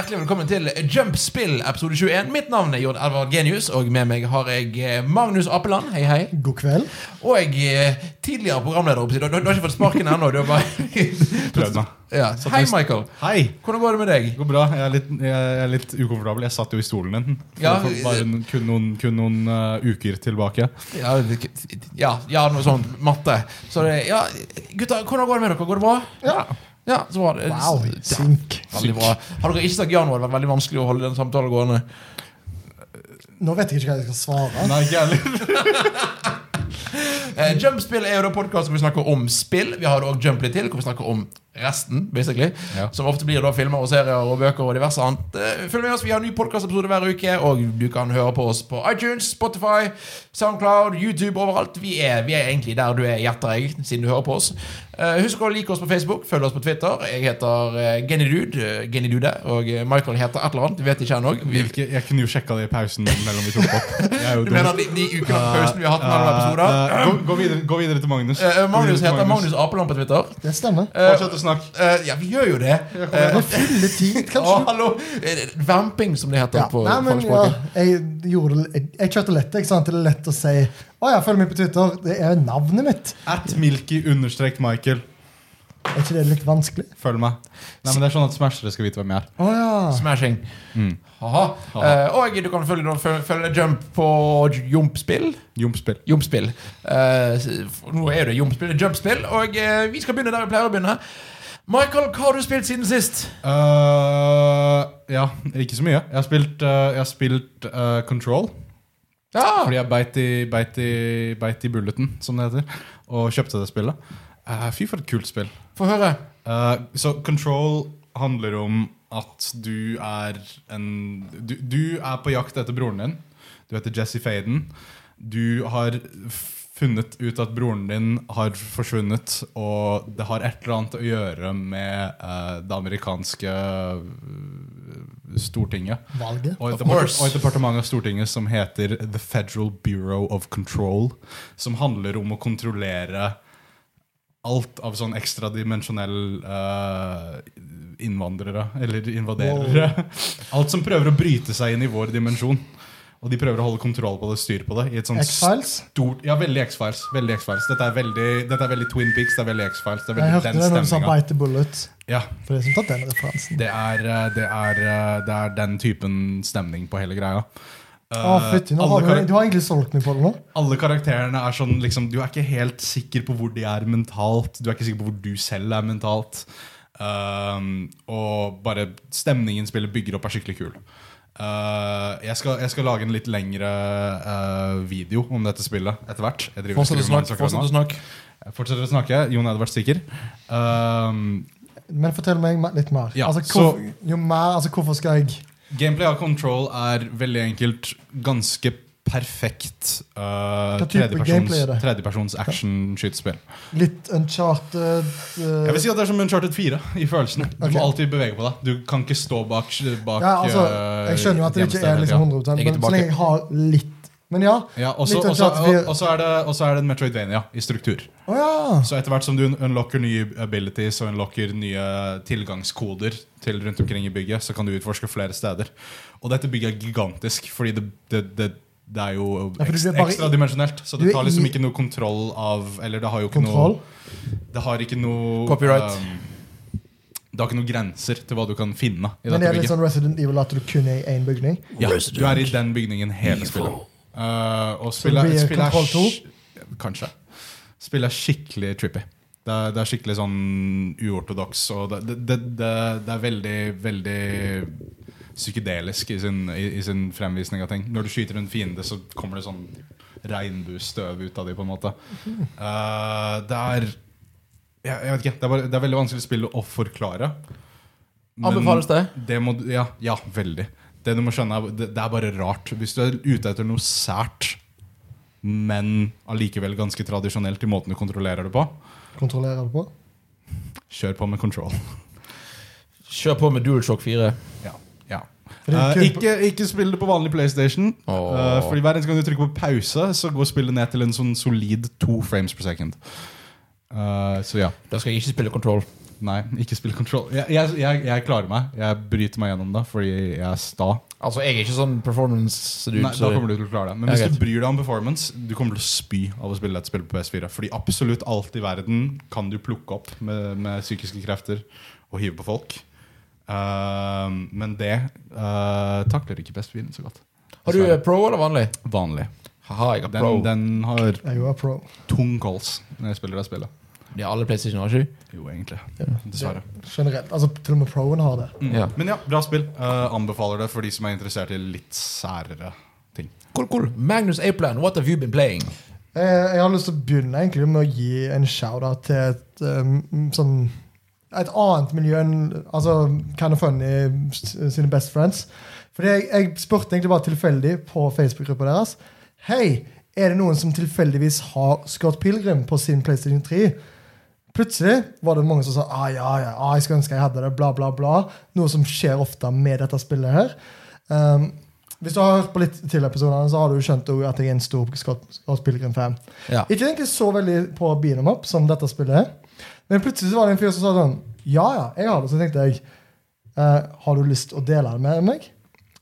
hjertelig velkommen til Jump Spill episode 21. Mitt navn er Jord Edvard Genius, og med meg har jeg eh, Magnus Apeland. Hei, hei. God kveld. Og jeg eh, tidligere programleder. Du, du, du har ikke fått sparken ennå. Du har bare Prøvd meg. ja. Hei, Michael. Hei! Hvordan går det med deg? Går bra. Jeg er, litt, jeg er litt ukomfortabel. Jeg satt jo i stolen din for, Ja, for bare en- kun noen, kun noen uh, uker tilbake. Ja, ja, ja noe sånt. Matte. Så det, ja, gutta, hvordan går det med dere? Går det bra? Ja. Ja, så var Det- Wow, sink. Veldig bra. Har dere ikke sagt ja nå, har det vært veldig vanskelig å holde den samtalen gående. Nå vet jeg ikke hva jeg skal svare. Nei, ikke heller. Eh, Jumpspill er jo da podkast hvor vi snakker om spill. Vi har òg Jump litt til, hvor vi snakker om resten. basically Ja. Som ofte blir da filmer og serier og bøker og diverse annet. Eh, Følg med oss, Vi har en ny podkastepisode hver uke, og du kan høre på oss på iTunes, Spotify, Soundcloud, YouTube, overalt. Vi er, vi er egentlig der du er, gjetter jeg, siden du hører på oss. Eh, Husk å like oss på Facebook, følg oss på Twitter. Jeg heter uh, Genidude, eh, Genidude, og eh, Michael heter et eller annet. Vet ikke ennå. Vi- jeg kunne jo sjekka det i pausen mellom vi tok opp. Jeg er jo Du mener de, de ukene pausen vi har hatt mellom episoder? Uh, uh, gå, gå, videre, gå videre til Magnus. Eh, Magnus videre til heter Magnus Apeland på Twitter. Det stemmer. Eh, Fortsett Uh. Eh, ja, vi gjør jo det. Eh, Med fylletid, å, kanskje? hallo! Eh, Vamping, som det heter Ja. på Nei, men ja, jeg, gjorde jeg, jeg kjørte lett. Jeg sant? det er lett å si Å ja, følg meg på Twitter. Det er navnet mitt. At Milky understrekt Michael. Er ikke det litt vanskelig? Følg meg. Nei, men Det er sånn at smashere skal vite hvem jeg er. Oh, ja. Smashing. Mm. Aha. Aha. Uh, og du kan følge, følge, følge Jump på Jumpspill. Jumpspill. jumpspill. Uh, nå er det Jumpspill, Jumpspill, og uh, vi skal begynne der vi pleier å begynne. Michael, hva har du spilt siden sist? Uh, ja, ikke så mye. Jeg har spilt, uh, jeg har spilt uh, Control. Ja, Fordi jeg beit i, beit, i, beit i bulleten, som det heter, og kjøpte det spillet. Fy, for et kult spill. Få høre. Så Control handler om at du er en du, du er på jakt etter broren din. Du heter Jesse Faden. Du har funnet ut at broren din har forsvunnet, og det har et eller annet å gjøre med eh, det amerikanske eh, Stortinget. Valget. Og et, og et departement av Stortinget som heter The Federal Bureau of Control. Som handler om å kontrollere alt av sånn ekstradimensjonell uh, innvandrere. Eller invaderere. Alt som prøver å bryte seg inn i vår dimensjon. Og de prøver å holde kontroll på det, styr på det. I et sånt X-Files. stort Ja, veldig X-Files. Veldig X-Files Dette, er veldig, dette er veldig Twin Peaks. Det er veldig X-Files. Det er Jeg hørte den det noen sa 'bite the bullet'. Ja, For det er som tatt den referansen. det er, eh, det, er, eh, det er den typen stemning på hele greia. Eh, fytti, nå har du, du har egentlig solgt meg for det nå. alle karakterene er sånn liksom, Du er ikke helt sikker på hvor de er mentalt. Du er ikke sikker på hvor du selv er mentalt. Um, og bare stemningen spillet bygger opp, er skikkelig kul. Uh, jeg, skal, jeg skal lage en litt lengre uh, video om dette spillet etter hvert. Fortsett å snakke. Fortsett å snakke. Fortsetter å snakke. Jon Edvard stikker. Uh, Men fortell meg litt mer. Ja, altså, så- jo mer, altså, hvorfor skal jeg gameplay av Control er veldig enkelt. Ganske perfekt uh, er det? tredjepersons action-skytespill. Litt uncharted uh, Jeg vil si at det er som Uncharted 4 i følelsen. Du okay. må alltid bevege på deg. Du kan ikke stå bak, bak Ja, altså, eh, jeg skjønner jo at det ikke er liksom 100 Jeg er men så lenge jeg har litt Men ja. Ja, og så Litt og så- Uncharted 4. og- og så er det- er det en Metroidvania i struktur. Oh, ja. Så etter hvert som du unlocker nye abilities og unlocker nye tilgangskoder til rundt omkring i bygget, så kan du utforske flere steder. Og dette bygget er gigantisk, fordi det, det, det, det er jo Ja, ekstra, dimensjonelt ekstradimensjonelt. Så du det tar liksom ikke noe kontroll av Eller det har jo ikke Kontroll. noe Det har ikke noe Copyright. um, det har ikke noen grenser til hva du kan finne i Men dette er det bygget. sånn Resident Evil at du kun er i én bygning? Ja, du er i den bygningen hele spillet. Uh, og Så spillet, blir spillet er Control 2? Kanskje. Spillet er skikkelig trippy. Det er, det er skikkelig sånn uortodoks. Og det, det, det, det, det er veldig, veldig psykedelisk i sin, i, i sin fremvisning av ting. Når du skyter en fiende, så kommer det sånn regnbuestøv ut av dem, på en måte. Uh, det er jeg, jeg vet ikke, det er, bare, det er veldig vanskelig spill å forklare. Anbefales det? det må, ja, ja, veldig. Det du må skjønne er, det, det er bare rart. Hvis du er ute etter noe sært, men allikevel ganske tradisjonelt i måten du kontrollerer det på, Kontrollerer det på? kjør på med control. Kjør på med DualShock 4. Ja, kun- ikke, ikke spill det på vanlig PlayStation. Oh. Uh, fordi Hver eneste gang du trykker på pause, så går spillet ned til en sånn solid to frames per second. Uh, så ja. Da skal jeg ikke spille Control. Nei, ikke spille Control. Jeg, jeg, jeg, jeg klarer meg. Jeg bryter meg gjennom det fordi jeg er sta. Altså, jeg er ikke sånn performance-dude. Nei, da kommer du til å klare det. Men hvis du bryr deg om performance, du kommer til å spy av å spille et spill på PS4. Fordi absolutt alt i verden kan du plukke opp med, med psykiske krefter og hive på folk. Ehm, men det uh, takler ikke PS4 så godt. Har du eh, pro eller vanlig? Vanlig. Haha, jeg har pro. Den, den har Jeg pro. tung calls når jeg spiller det spillet. Det er alle PlayStation, har ikke Jo, egentlig. Dessverre. Generelt. Altså, til og med proen har det. Mm. Ja. Men ja, bra spill. Uh, anbefaler det for de som er interessert i litt særere ting. Cool, cool. Magnus Aplan, what have you been playing? Eh, Jeg har lyst til å begynne egentlig med å gi en shout-out til et um, sånn et annet miljø enn altså, Kind of Funny sine best friends. Fordi jeg, jeg spurte egentlig bare tilfeldig på Facebook-gruppa deres Hei, er det noen som tilfeldigvis har Scott Pilgrim på sin PlayStation 3? Plutselig var det mange som sa ah, ja, ja, ah, jeg skulle ønske jeg hadde det, bla, bla, bla. Noe som skjer ofte med dette spillet her. Um, hvis du har hørt på litt til episodene, så har du skjønt at jeg er en stor Scott, Scott Pilgrim-fan. Ja. Ikke egentlig så veldig på Beanum up som dette spillet er. Men plutselig så var det en fyr som sa sånn Ja, ja, jeg har det. Så tenkte jeg eh, Har du lyst å dele det med meg?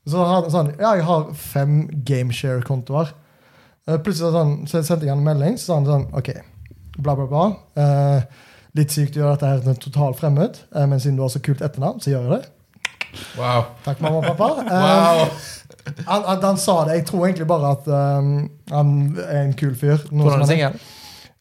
Så han sånn Ja, jeg har fem gameshare-kontoer. Eh, plutselig så, sånn, så sendte jeg han en melding, så sa han sånn OK, bla, bla, bla. Eh, litt sykt å gjøre dette her til en total fremmed, eh, men siden du har så kult etternavn, så gjør jeg det. Wow. Takk, mamma og pappa. Wow. han, han, han sa det. Jeg tror egentlig bare at um, han er en kul fyr. Hvordan er som han singel?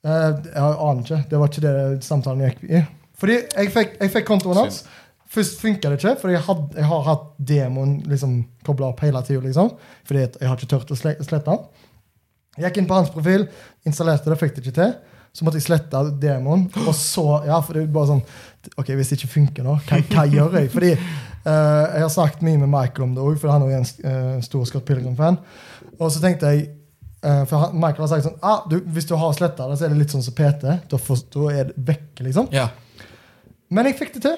Eh, jeg aner ikke. Det var ikke det samtalen gikk i. Fordi jeg fikk, jeg fikk kontoen hans. Først funka det ikke, for jeg, jeg har hatt demoen liksom, kobla opp hele tida. Liksom, fordi jeg har ikke turt å slette den. Jeg gikk inn på hans profil, installerte det, fikk det ikke til. Så måtte jeg slette demoen. Og så, ja, for det er bare sånn Ok, hvis det ikke funker nå, hva, hva gjør jeg? Fordi uh, jeg har snakket mye med Michael om det òg, for han er jo en uh, stor Scott Pilgrim-fan. Og så tenkte jeg For Michael har sagt sånn ah, du, Hvis du har sletta det, så er det litt sånn som PT. Da, er det vekke, liksom. Ja. Men jeg fikk det til.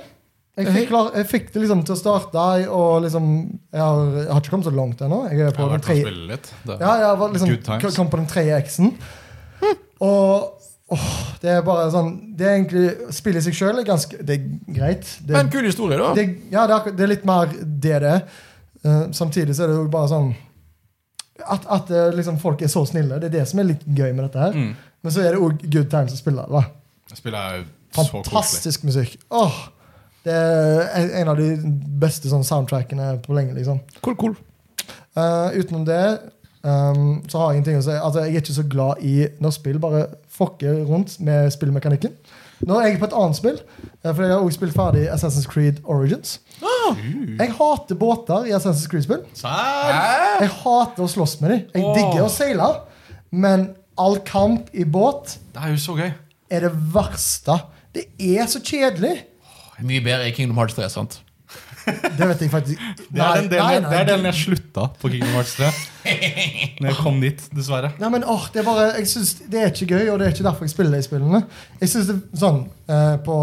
Jeg fikk, klar, jeg fikk det liksom til å starte, og liksom Jeg har, jeg har ikke kommet så langt ennå. Jeg er Jeg har den spille litt. Ja, jeg var liksom, kom på den tredje X-en. Og åh, det er bare sånn Det er egentlig Spillet i seg sjøl er ganske Det er greit. Det, Men kul historie, da. det, ja, det er, det er litt mer det det er. Uh, samtidig så er det jo bare sånn At, at eh, liksom, folk er så snille. Det er det som er litt gøy med dette her. Mm. Men så er det òg good times å spille. da er jo koselig. Fantastisk musikk. Åh, det er en- en av de beste sånn, soundtrackene på lenge. liksom Cool, cool. Uh, utenom det um, så har jeg ingenting å si. Altså, jeg er ikke så glad i når spill bare fucker rundt med spillmekanikken. Nå er jeg på et annet spill, eh, for jeg har også spilt ferdig Assassin's Creed Origins. Jeg hater båter i Assassin's Creed-spill. Jeg hater å slåss med dem. Jeg digger å seile, men all kamp i båt Det er jo så gøy. er det verste. Det er så kjedelig. Mye bedre i Kingdom Hearts 3, sant? Det vet jeg faktisk Det er den delen, Nei, nei, det er delen jeg slutta på Kingdom Hearts 3. Når jeg kom dit, dessverre. Nei, men åh, det er bare Jeg synes det er ikke gøy, og det er ikke derfor jeg spiller de spillene. Jeg synes det sånn eh, på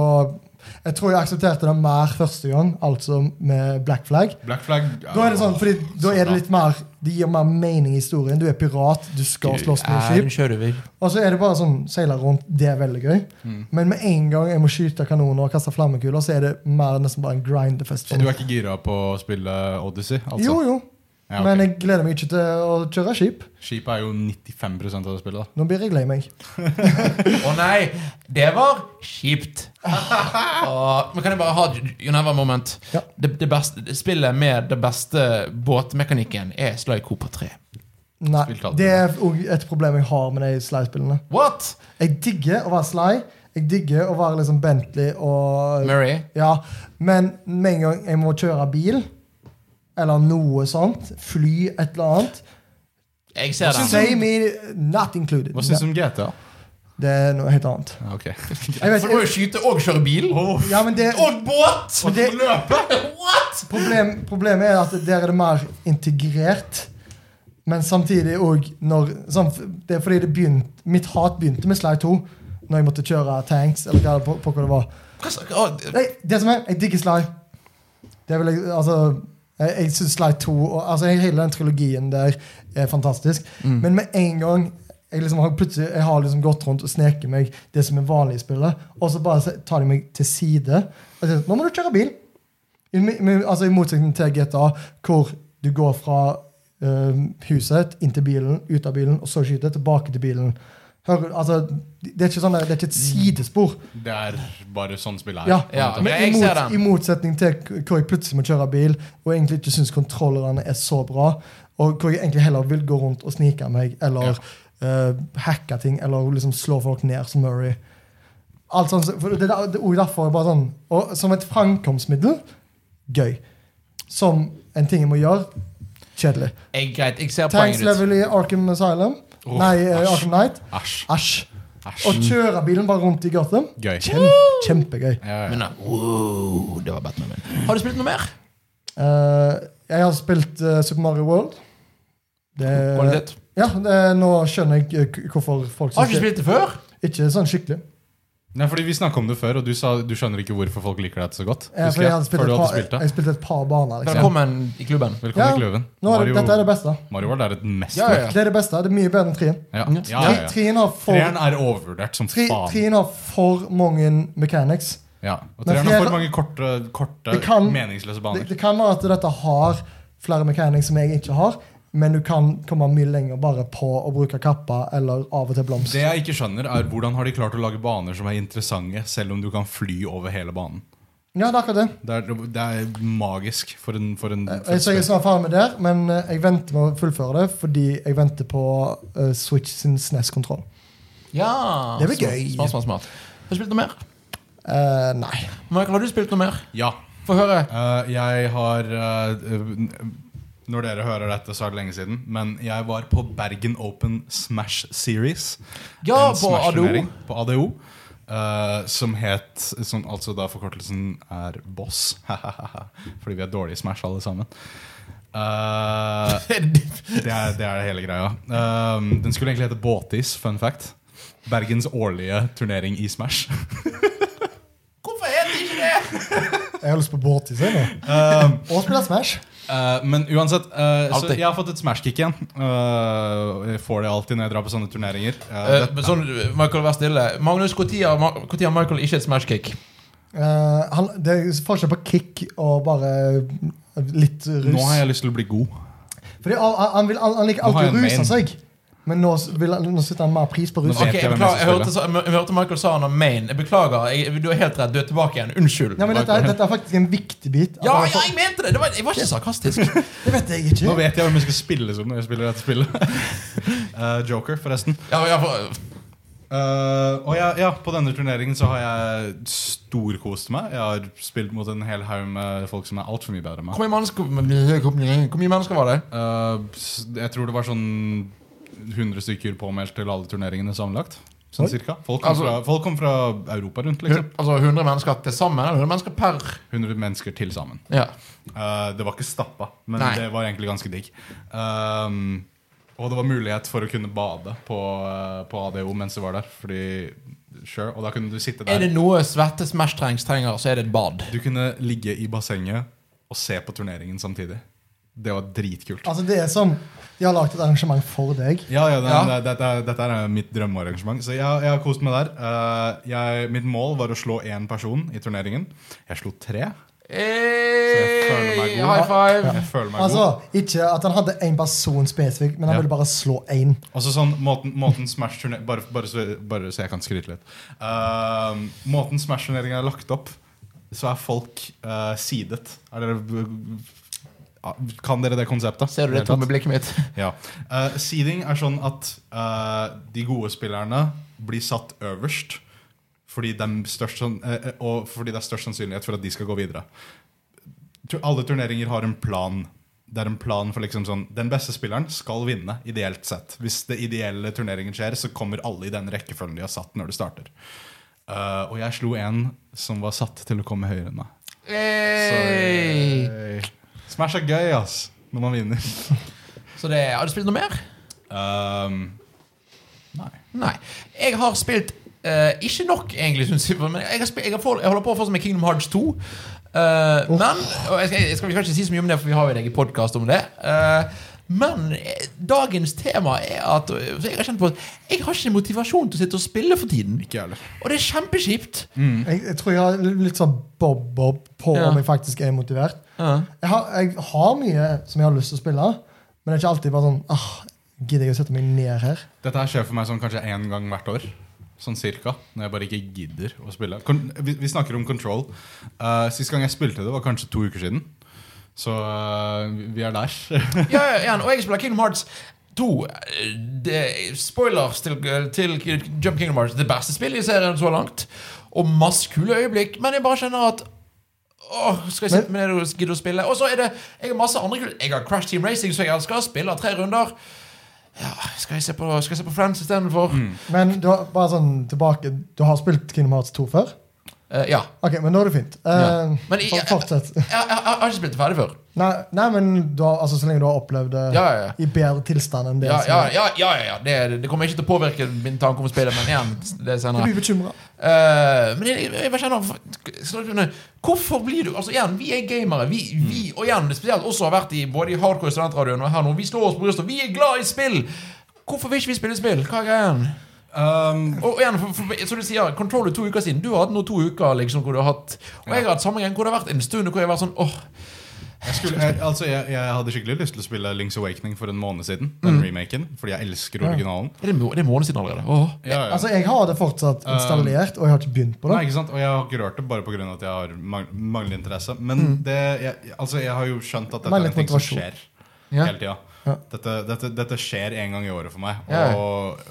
Jeg tror jeg aksepterte det mer første gang, altså med Black Flag. Black Flag Da er det sånn, fordi da er det litt mer Det gir mer mening i historien. Du er pirat, du skal slåss med en skip. Og så er det bare sånn seile rundt. Det er veldig gøy. Mm. Men med en gang jeg må skyte kanoner og kaste flammekuler, så er det mer nesten bare en grindefest. Så Du er ikke gira på å spille Odyssey? Altså. Jo, jo. Ja, ok. Men jeg gleder meg ikke til å kjøre skip. Skipet er jo 95% av det spillet. da Nå blir jeg lei meg. Å nei, det var kjipt. Åh, men kan jeg bare ha You never moment? Ja. Det, det beste, spillet med det beste båtmekanikken er Sly Cooper 3. Nei, Det er òg et problem jeg har med de Sly-spillene. What? Jeg digger å være Sly. Jeg digger å være liksom Bentley og Murray? Ja, Men med en gang jeg må kjøre bil, eller noe sånt, fly, et eller annet Jeg ser den. Say me not included. Hva syns du om GTA? Det er noe helt annet. Okay. Jeg vet, For du må jo skyte og kjøre bil. ja, men det, Og båt! Og det- løpe! What? problem, problemet er at der er det mer integrert. Men samtidig òg når Det er fordi det begynt, mitt hat begynte med Sly 2. Når jeg måtte kjøre tanks, eller hva, på, på hva det var. Nei, det som er, jeg digger Sly. Det er vel, altså, jeg, jeg syns Sly 2 og, altså, Hele den trilogien der er fantastisk. Mm. Men med en gang jeg, liksom har jeg har liksom gått rundt og sneket meg det som er vanlig i spillet, og så bare tar de meg til side. Og sier, Nå må du kjøre bil! I, mi- altså I motsetning til GTA, hvor du går fra uh, huset inn til bilen, ut av bilen, og så skyter tilbake til bilen. Hører, altså, det er ikke sånn det er ikke et sidespor. Det er bare sånn spillet er. Ja, Ja, men jeg i, ser mot, den. I motsetning til hvor jeg plutselig må kjøre bil, og egentlig ikke syns kontrollerne er så bra, og hvor jeg egentlig heller vil gå rundt og snike meg, eller eh, hacke ting, eller liksom slå folk ned som Murray. Alt sånt, for det, er- det er derfor jeg bare sånn Og som et framkomstmiddel gøy. Som en ting jeg må gjøre kjedelig. Jeg, greit, jeg ser Tanks poenget ditt. level i Arkham Asylum. Åh, Nei, eh. Arkham Knight. Æsj. Og kjøre bilen bare rundt i Gotham. Gøy. Kjempe, kjempegøy. Ja, ja. Men da, wow, det var Batman min. Har du spilt noe mer? Uh, jeg har spilt uh, Super Mario World. Det, Kvalitet? ja, det, nå skjønner jeg eh, hvorfor folk Har du ikke spilt det før? Ikke sånn skikkelig. Nei, fordi Vi snakka om det før, og du sa du skjønner ikke hvorfor folk liker deg så godt. Ja, fordi jeg, spilte jeg, spilt et par, jeg spilte et par baner. Liksom. Velkommen i klubben. Velkommen Ja, i klubben. Nå er det, Mario, dette er det beste. Mario World er et Ja, mesterverk. ja, ja. Det er det beste. Det er mye bedre enn Trien. Ja. Mm. Ja, ja, har for, er overvurdert som faen. Trien har for mange mechanics. Ja. Og Trien har for mange korte, korte kan- meningsløse Det, baner. det kan være at dette har flere mechanics som jeg ikke har, men du kan komme mye lenger bare på å bruke kappa eller av og til blomst. Det jeg ikke skjønner, er hvordan har de klart å lage baner som er interessante, selv om du kan fly over hele banen. Ja, det er akkurat det. Det er, det er magisk for en, for en Jeg, så jeg er snart ferdig med det, men eh, jeg venter med å fullføre det fordi jeg venter på uh, Switch sin SNES-kontroll. Ja. Det blir gøy. Smart, smart, smart. Har du spilt noe mer? Uh, nei. Michael, har du spilt noe mer? Ja. Få høre. Uh, jeg har eh, Når dere hører dette, så er det lenge siden. Men jeg var på Bergen Open Smash Series. Ja, på ADO. På ADO. Uh, som het som, Altså da forkortelsen er Boss. Fordi vi er dårlige i Smash, alle sammen. Uh, det, er, det er hele greia. Uh, den skulle egentlig hete Båtis, fun fact. Bergens årlige turnering i Smash. Hvorfor heter det ikke det? Jeg har lyst på båtis. i seg nå. Um, Og spille Smash. Eh, men uansett, uh, så jeg har fått et Smash-kick igjen. Uh, jeg får det alltid når jeg drar på sånne turneringer. Men sånn, Michael, vær stille. Magnus, når har Michael ikke et smash-kick? Eh, han, det er forskjell på kick og bare litt rus. nå har jeg lyst til å bli god. Fordi han, han, vil, han, han liker alltid å ruse main. seg. Men nå, vil, han- nå setter han mer pris på rus. Okay, Ok, jeg beklager, jeg, hørte, jeg hørte Michael sa han har main. Jeg beklager. Jeg, du er helt rett. Du er tilbake igjen. Unnskyld. Ja, men dette, er- dette er faktisk en viktig bit. Ja, ja, jeg mente det! det var, jeg var ikke sarkastisk. Det vet jeg ikke. Nå vet jeg hvem jeg skal spille som når jeg spiller dette spillet. uh, Joker, forresten. Ja, ja, for, uh, og ja, ja, på denne turneringen så har jeg storkost meg. Jeg har spilt mot en hel haug med folk som er altfor mye bedre enn meg. hvor, mye mennesker, mennesker var det? Uh, jeg tror det var sånn 100 stykker påmeldt til alle turneringene sammenlagt. Sånn cirka. Folk kom, Altså- fra, folk kom fra Europa rundt, liksom. Altså 100 mennesker til sammen? Eller 100 mennesker per? 100 mennesker til sammen. Ja. Uh, det var ikke stappa, men Nei. det var egentlig ganske digg. Um, og det var mulighet for å kunne bade på, uh, på ADO mens du var der. Fordi, sure, Og da kunne du sitte Er det noe svette Smash-trengs trenger, så er det et bad. Du kunne ligge i bassenget og se på turneringen samtidig. Det var dritkult. Altså, det er som De har lagd et arrangement for deg. Ja, ja, det, Ja. det- Dette, dette er mitt drømmearrangement. Så jeg, jeg har kost meg der. Uh, jeg, mitt mål var å slå én person i turneringen. Jeg slo tre. jeg føler meg Hey, god. high five! Jeg føler meg god. Altså, Ikke at han hadde én person spesifikk, men han Ja. ville bare slå én. Altså sånn, måten, måten Smash-turnering bare, bare, så, bare så jeg kan skryte litt. Uh, måten Smash-turneringen er lagt opp, så er folk uh, sidet. Er dere, kan dere det konseptet? Ser du det tomme blikket mitt? Ja. Uh, seeding er sånn at uh, de gode spillerne blir satt øverst. Fordi, de størst, eh, og fordi det er størst sannsynlighet for at de skal gå videre. Alle turneringer har en plan. Det er en plan for liksom sånn Den beste spilleren skal vinne, ideelt sett. Hvis det ideelle turneringen skjer, så kommer alle i den rekkefølgen de har satt når det starter. Uh, og jeg slo en som var satt til å komme høyere enn meg. Hey. Smash er gøy, ass, når man vinner. Så det, Har du spilt noe mer? Um, nei. Nei. Jeg har spilt uh, ikke nok, egentlig, synes jeg. Men jeg, har spilt, jeg, har få- jeg holder på å få med Kingdom Hearts 2. Eh, Men og jeg skal, jeg skal, vi skal ikke si så mye om det, for vi har jo en egen podkast om det. Eh, Men eh, dagens tema er at eh, jeg har kjent på at jeg har ikke motivasjon til å sitte og spille for tiden. Ikke heller. Og det er kjempekjipt. Jeg, jeg tror jeg har litt sånn bob-bob på Ja. om jeg faktisk er motivert. Ja. Jeg har, jeg har mye som jeg har lyst til å spille, men det er ikke alltid bare sånn ah, Gidder jeg å sette meg ned her? Dette her skjer for meg sånn kanskje én gang hvert år. Sånn cirka. Når jeg bare ikke gidder å spille. Kon vi, vi snakker om Control. Uh, Sist gang jeg spilte det, var kanskje to uker siden. Så uh, vi er der. Ja, ja, og jeg spiller Kingdom Hearts 2. Eh, Det, spoilers til, til Jump Kingdom Hearts. Det beste spillet i serien så langt. Og masse kule øyeblikk. Men jeg bare kjenner at Åh, skal jeg sitte med ned og gidde å spille? Og så er det Jeg har masse andre kule Jeg har Crash Team Racing, så jeg elsker. Spiller tre runder. Ja, skal jeg se på, skal jeg se på Friends istedenfor? Mm. Men du har, bare sånn tilbake Du har spilt Kingdom Hearts 2 før? Eh, ja. Ok, men da er det fint. Uh. Men jeg, fortsett. Jeg, jeg, jeg har ikke spilt det ferdig før. Nei, nei men du har, altså, så lenge du har opplevd det Ja, ja, i bedre tilstand enn det Ja, ja, ja, ja, ja, ja. Det, det kommer ikke til å påvirke min tanke om spillet, men igjen, det senere. Du blir. Eh, men jeg, jeg kjenner Hvorfor blir du Altså igjen, vi er gamere. Vi, vi og igjen, spesielt også har vært i både i hardcore studentradioen og her nå. Vi slår oss på brystet. Vi er glad i spill! Hvorfor vil ikke vi spille spill? Hva er greien? Um, Og igjen, for, for, som du sier, Control er to uker siden. Du har hatt nå to uker liksom, hvor du har hatt Og jeg har hatt samme gang hvor det har vært en stund hvor jeg har vært sånn åh, jeg, skulle, jeg, altså, jeg, jeg hadde skikkelig lyst til å spille Link's Awakening for en måned siden. Den remaken, Fordi jeg elsker originalen. Er det, det er en måned siden allerede? Oh. Ja, ja. Altså, jeg har det fortsatt installert, og jeg har ikke begynt på Nei, det. ikke sant? Og jeg har ikke rørt det bare pga. at jeg har mang manglende interesse. Men det, jeg, altså, jeg har jo skjønt at dette er en ting som skjer Ja. hele tida. Ja. Dette, dette, dette skjer en gang i året for meg. Ja. Og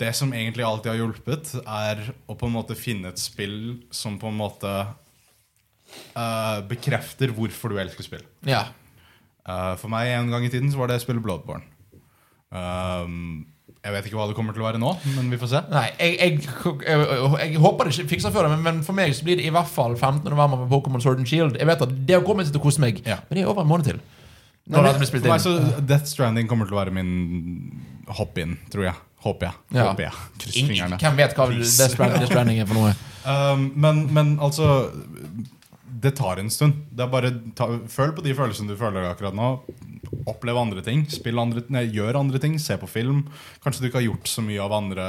det som egentlig alltid har hjulpet, er å på en måte finne et spill som på en måte uh, bekrefter hvorfor du elsker spill. Ja. Uh, for meg en gang i tiden så var det spillet Bloodborne. Um, jeg vet ikke hva det kommer til å være nå, men vi får se. Nei, jeg, jeg, jeg, jeg håper det ikke fikser før det, men, men for meg så blir det i hvert fall 15. november med Pokémon Sword and Shield. Jeg vet at Det har kommet til å kose meg, Ja. men det er over en måned til. Blir spilt For meg så Death Stranding kommer til å være min hopp-in, tror jeg. Håper jeg. Ja. Håper jeg. Kryss fingrene. Hvem vet hva Please. Death Stranding, er for noe? Um, men, men altså Det tar en stund. Det er bare ta, Føl på de følelsene du føler akkurat nå. Opplev andre ting. Spill andre, nei, gjør andre ting. Se på film. Kanskje du ikke har gjort så mye av andre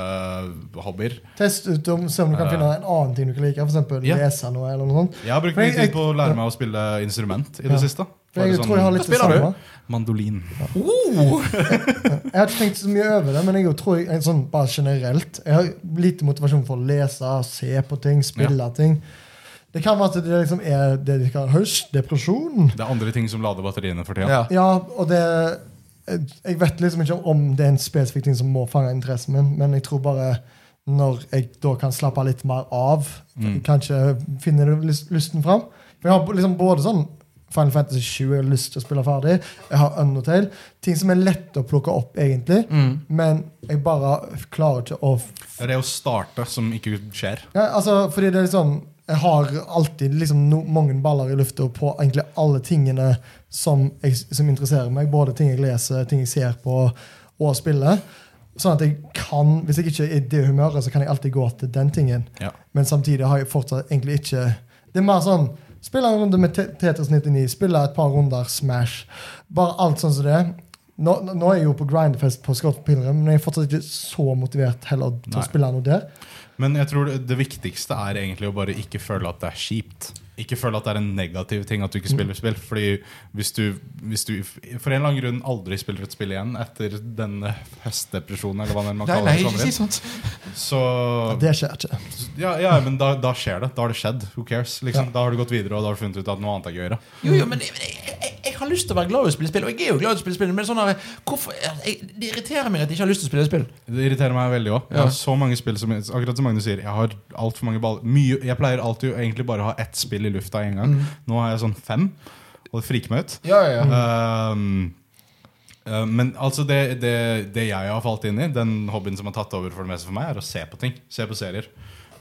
hobbyer. Test ut om, se om du kan finne en annen ting du kan like. Eksempel Ja. lese noe. eller noe sånt. Jeg har brukt mye tid på å lære meg å spille instrument i det Ja. siste. Bare jeg sånn tror jeg har litt det samme. Mandolin. Oh! Jeg har ikke tenkt så mye over det, men jeg tror jeg, sånn, bare generelt Jeg har lite motivasjon for å lese, se på ting, spille ting. Det kan være at det liksom er det de kaller høstdepresjon. Det er andre ting som lader batteriene for tida. Ja. Ja, og det Jeg vet liksom ikke om det er en spesifikk ting som må fange interessen min, men jeg tror bare når jeg da kan slappe litt mer av, Mm. kanskje finner lyst- lysten fram For jeg har liksom både sånn Final Fantasy 7 jeg har lyst til å spille ferdig. Jeg har Undertale. Ting som er lett å plukke opp, egentlig. Mm. Men jeg bare klarer ikke å Det er å starte som ikke skjer. ja, altså, Fordi det er liksom Jeg har alltid liksom no, mange baller i lufta på egentlig alle tingene som, jeg, som interesserer meg. Både ting jeg leser, ting jeg ser på og spiller. Sånn at jeg kan, Hvis jeg ikke er i det humøret, så kan jeg alltid gå til den tingen. Ja. Men samtidig har jeg fortsatt egentlig ikke Det er mer sånn Spille en runde med Tetris 99, spille et par runder Smash. Bare alt sånn som det. Nå- nå er jeg jo på Grindfest på Scott Pilgrim, men jeg er fortsatt ikke så motivert heller til Nei. å spille noe der. Men jeg tror det, det viktigste er egentlig å bare ikke føle at det er kjipt. Ikke føle at det er en negativ ting at du ikke spiller spill. Fordi hvis du, hvis du for en eller annen grunn aldri spiller et spill igjen etter denne høstdepresjonen, eller hva det man kaller nei, det, si inn, sånt. så Det skjer ikke. ja, ja, men da, da skjer det. Da har det skjedd. Who cares? Liksom. Da har du gått videre, og da har du funnet ut at noe annet er gøyere. Jo, jo, men jeg, jeg, jeg, jeg har lyst til å være glad i å spille spill, og jeg er jo glad i å spille spill, men sånn her, hvorfor, jeg, det irriterer meg at jeg ikke har lyst til å spille spill. Det irriterer meg veldig òg. Jeg har så mange spill som Akkurat som Magnus sier, jeg har alt for mange baller. Mye, jeg pleier alltid egentlig bare å ha ett spill i lufta en gang. Nå har jeg sånn fem, og det friker meg ut. Ja, ja, ja. Um, men altså det, det, det jeg har falt inn i, den hobbyen som har tatt over for det meste for meg, er å se på ting. Se på serier.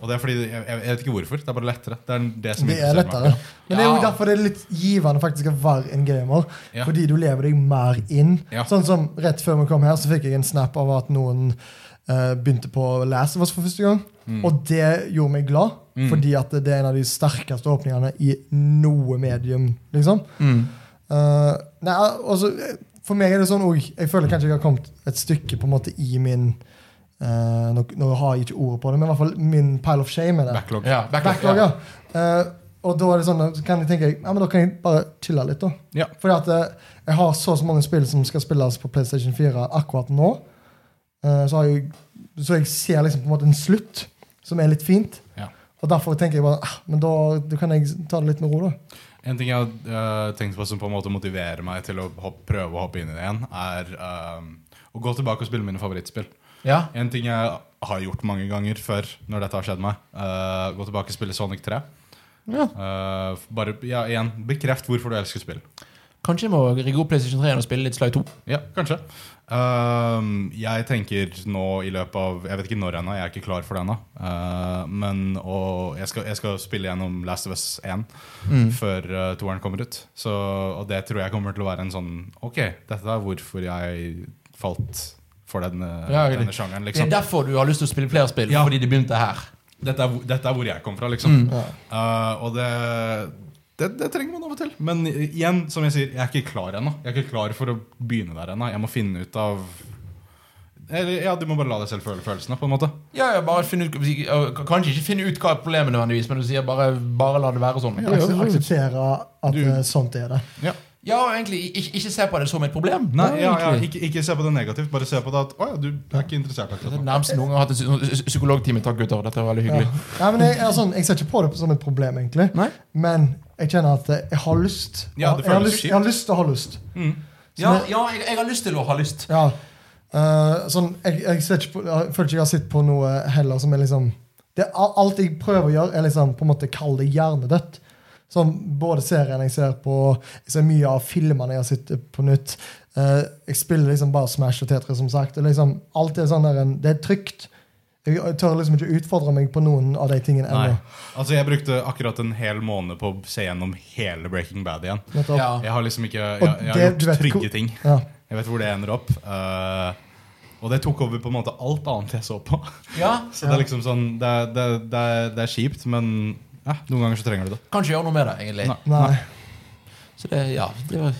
Og det er fordi, jeg, jeg vet ikke hvorfor. Det er bare lettere. Det er det som Det er lettere. meg. Men det er jo derfor det er litt givende faktisk å være en gamer. Ja. Fordi du lever deg mer inn. Ja. Sånn som Rett før vi kom her, så fikk jeg en snap av at noen uh, begynte på Last of Us for første gang. Mm. Og det gjorde meg glad, fordi at det er en av de sterkeste åpningene i noe medium. liksom. Mm. Uh, nei, altså, for meg er det sånn òg Jeg føler kanskje jeg har kommet et stykke på en måte i min eh, nå, nå har jeg ikke ordet på det, men i hvert fall min pile of shame er det. Backlog. Ja, backlog, Backlog, ja. ja. Uh, og da er det sånn, så kan jeg tenke ja, men da kan jeg bare chille litt. da. Ja. Fordi at eh, jeg har så og så mange spill som skal spilles på PlayStation 4 akkurat nå. Eh, så, har jeg, så jeg ser liksom på en måte en slutt som er litt fint. Ja. Og derfor tenker jeg bare ah, men da, da kan jeg ta det litt med ro. da. En ting jeg har tenkt på som på en måte motiverer meg til å hopp, prøve å hoppe inn i det igjen, er eh, å gå tilbake og spille mine favorittspill. Ja. En ting jeg har gjort mange ganger før når dette har skjedd meg, uh, gå tilbake og spille Sonic 3. Ja. Uh, bare, ja, igjen, bekreft hvorfor du elsker spill. Kanskje jeg må rigge opp PlayStation 3 og spille litt Slag 2. Ja, kanskje. Uh, jeg tenker nå i løpet av Jeg vet ikke når ennå, jeg er ikke klar for det ennå. Uh, men og jeg, skal, jeg skal spille gjennom Last of Us 1 Mm. før uh, toeren kommer ut. Så, og det tror jeg kommer til å være en sånn Ok, dette er hvorfor jeg falt for denne, Ja, det- denne sjangeren. Det er Liksom. derfor du har lyst til å spille flere spill, Ja. fordi det begynte her. Dette, er, dette er hvor jeg kom fra, liksom. Mm. Ja. uh, og det, det, det trenger man av og til. Men igjen, som jeg sier, jeg er ikke klar ennå. Jeg er ikke klar for å begynne der ennå. Jeg må finne ut av eller, Ja, Du må bare la deg selv føle følelsene, på en måte. Ja, ja, bare finne ut, Kanskje ikke finne ut hva er problemet, nødvendigvis, men du sier bare, bare la det være sånn. Ja, Akse- Akseptere at Du- eh, sånt er det. Ja. Ja, egentlig ikke, ikke se på det som et problem. Nei, er ja, ja, ikke, ikke se på det negativt, bare se på det at Å ja, du er ikke interessert Det er akkurat det nå. Nærmest noen gang har hatt en psy- psy- psykologtime. Takk, gutter. Dette er veldig hyggelig. Ja, men jeg, er sånn, jeg ser ikke på det som et problem, egentlig. Nei? Men jeg kjenner at jeg har lyst. Ja, det jeg, har lyst jeg har lyst til å ha lyst. Mm. Ja, ja jeg, jeg har lyst til å ha lyst. Ja. Uh, sånn, jeg, jeg, ser ikke på, jeg føler ikke jeg har sett på noe heller som er liksom det, er Alt jeg prøver å gjøre, er liksom på en måte kall det hjernedødt. Sånn, både serien jeg ser på, jeg ser mye av filmene jeg har sett på nytt. Eh, jeg spiller liksom bare Smash og Tetris, som sagt. Det liksom, alt er sånn der, det er trygt. Jeg, jeg tør liksom ikke utfordre meg på noen av de tingene ennå. Altså, jeg brukte akkurat en hel måned på å se gjennom hele Breaking Bad igjen. Ja. Jeg har liksom ikke Jeg, jeg har det- gjort vet trygge ting. Ja. Jeg vet hvor det ender opp. Uh, og det tok over på en måte alt annet jeg så på. Ja, Så det er liksom sånn Det er, det er, det er, det er kjipt, men ja, noen ganger så trenger du det. Kanskje gjøre noe med det, egentlig. Nei. Nei. Så det, ja, det var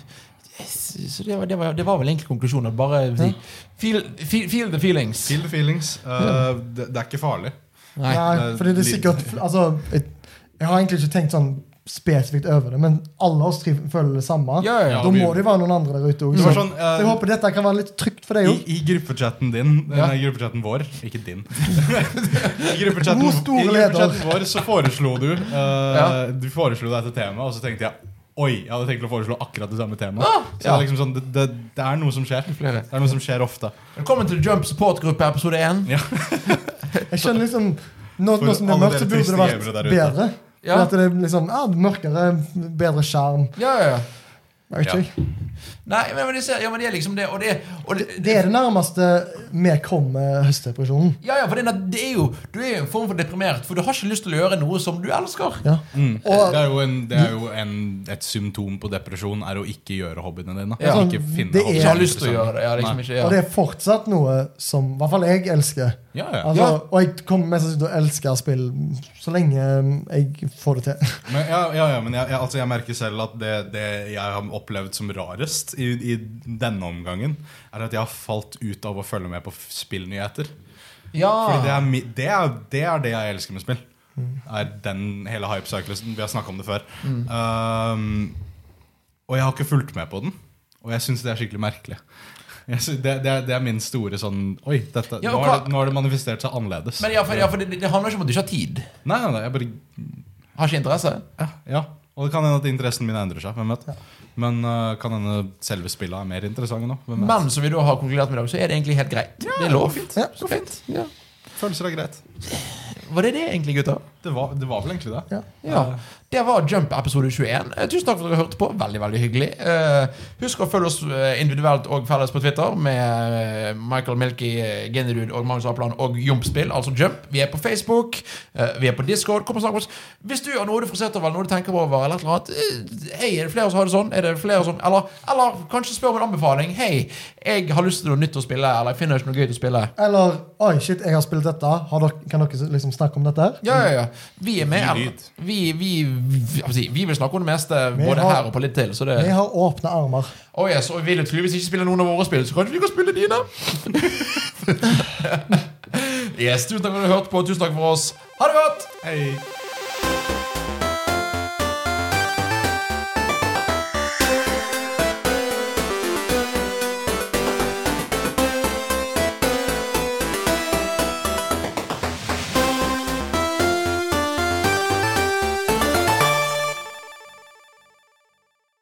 så det var, det, var, det var vel egentlig konklusjonen. Bare si, feel, feel, feel the feelings. Feel the feelings. Eh, det, det er ikke farlig. Nei. Nei, fordi det er sikkert altså, jeg, jeg har egentlig ikke tenkt sånn spesifikt over det, men alle oss tre føler det samme. Ja, ja, ja. Da vi- må det jo være noen andre der ute òg. Sånn, uh, så jeg håper dette kan være litt trygt for deg I, òg. I gruppechatten din, Ja. nei, gruppechatten vår, ikke din I gruppechatten, i gruppechatten vår så foreslo du uh, Ja. Du foreslo dette temaet, og så tenkte jeg Oi, jeg hadde tenkt å foreslå akkurat det samme temaet. Ah, så det, er liksom sånn, det, det, det er noe som skjer. Flere. Det er noe som skjer ofte. Velkommen til Jump support-gruppe episode 1. Ja. Jeg skjønner liksom Nå, nå som det er mørkt, så burde det vært bedre. Ja. For At det er liksom, ja, Mørkere, bedre skjerm. Ja, ja, ja. Jeg vet Ja. ikke. Nei, men, men, det, ser- ja, men det er liksom det. Og det, og det, Det er det nærmeste vi kommer høstdepresjonen. ja, ja, for det, det er jo Du er jo en form for deprimert, for du har ikke lyst til å gjøre noe som du elsker. Ja. Mm. Og- det er jo, en, det er jo en, et symptom på depresjon er å ikke gjøre hobbyene dine. Ja. Ikke finne Det er- har lyst til å liksom. gjøre det. Ja, liksom ikke, ja. Og det er fortsatt noe som i hvert fall jeg elsker. Ja, ja. Altså, Ja. Og jeg kommer mest sannsynlig til å elske spill så lenge jeg får det til. Men, ja, ja, ja, men jeg, jeg, altså jeg merker selv at det, det jeg har opplevd som rarest i, i denne omgangen, er at jeg har falt ut av å følge med på spillnyheter. ja. Fordi det er, det, er, det er det jeg elsker med spill. Er den hele hype-cyclusen. Vi har snakka om det før. Um, og jeg har ikke fulgt med på den. Og jeg syns det er skikkelig merkelig. Synes, det, det, det er min store sånn Oi, dette, Ja, nå, har det, nå har det manifestert seg annerledes. Men ja, for, ja, for det, det handler ikke om at du ikke har tid. Nei, nei, nei, jeg bare Har ikke interesse. Ja, ja. Og det kan hende at interessen min endrer seg. Hvem vet? Men uh, kan hende selve spillet er mer interessant nå. Hvem vet? Men som vi da har konkludert med i dag, så er det egentlig helt greit. det er lov. Ja, så fint. Følelser er greit. Var det det egentlig, gutter? Det var, det var vel egentlig det. Ja. Ja. Det var Jump episode 21. Eh, Tusen takk for at dere hørte på. Veldig, veldig hyggelig. Eh, husk å følge oss eh, individuelt og felles på Twitter med Michael Milky, eh, og Magnus Apland og Jumpspill, altså Jump. Vi er på Facebook, vi er på Discord. Kom og snakk med oss. Hvis du har noe du frustrerer over, noe du tenker over, eller et eller annet Hei, er det flere som har det sånn? Er det flere som Eller, eller kanskje spør om en anbefaling. Hei, jeg har lyst til noe nytt å spille, eller jeg finner ikke noe gøy til å spille. Eller Oi, shit, jeg har spilt dette. Har dere, kan dere liksom snakke om dette? her? Ja, ja, ja. vi er med. Vi, vi, vi, vi vil snakke om det meste, Vi både har- her og på litt til. Så det Vi har åpne armer. Oh yes, og vi vil tydeligvis ikke spille noen av våre spill, så kanskje vi kan spille dine? yes, Tusen takk for at du hørte på. Tusen takk for oss. Ha det godt! Hei.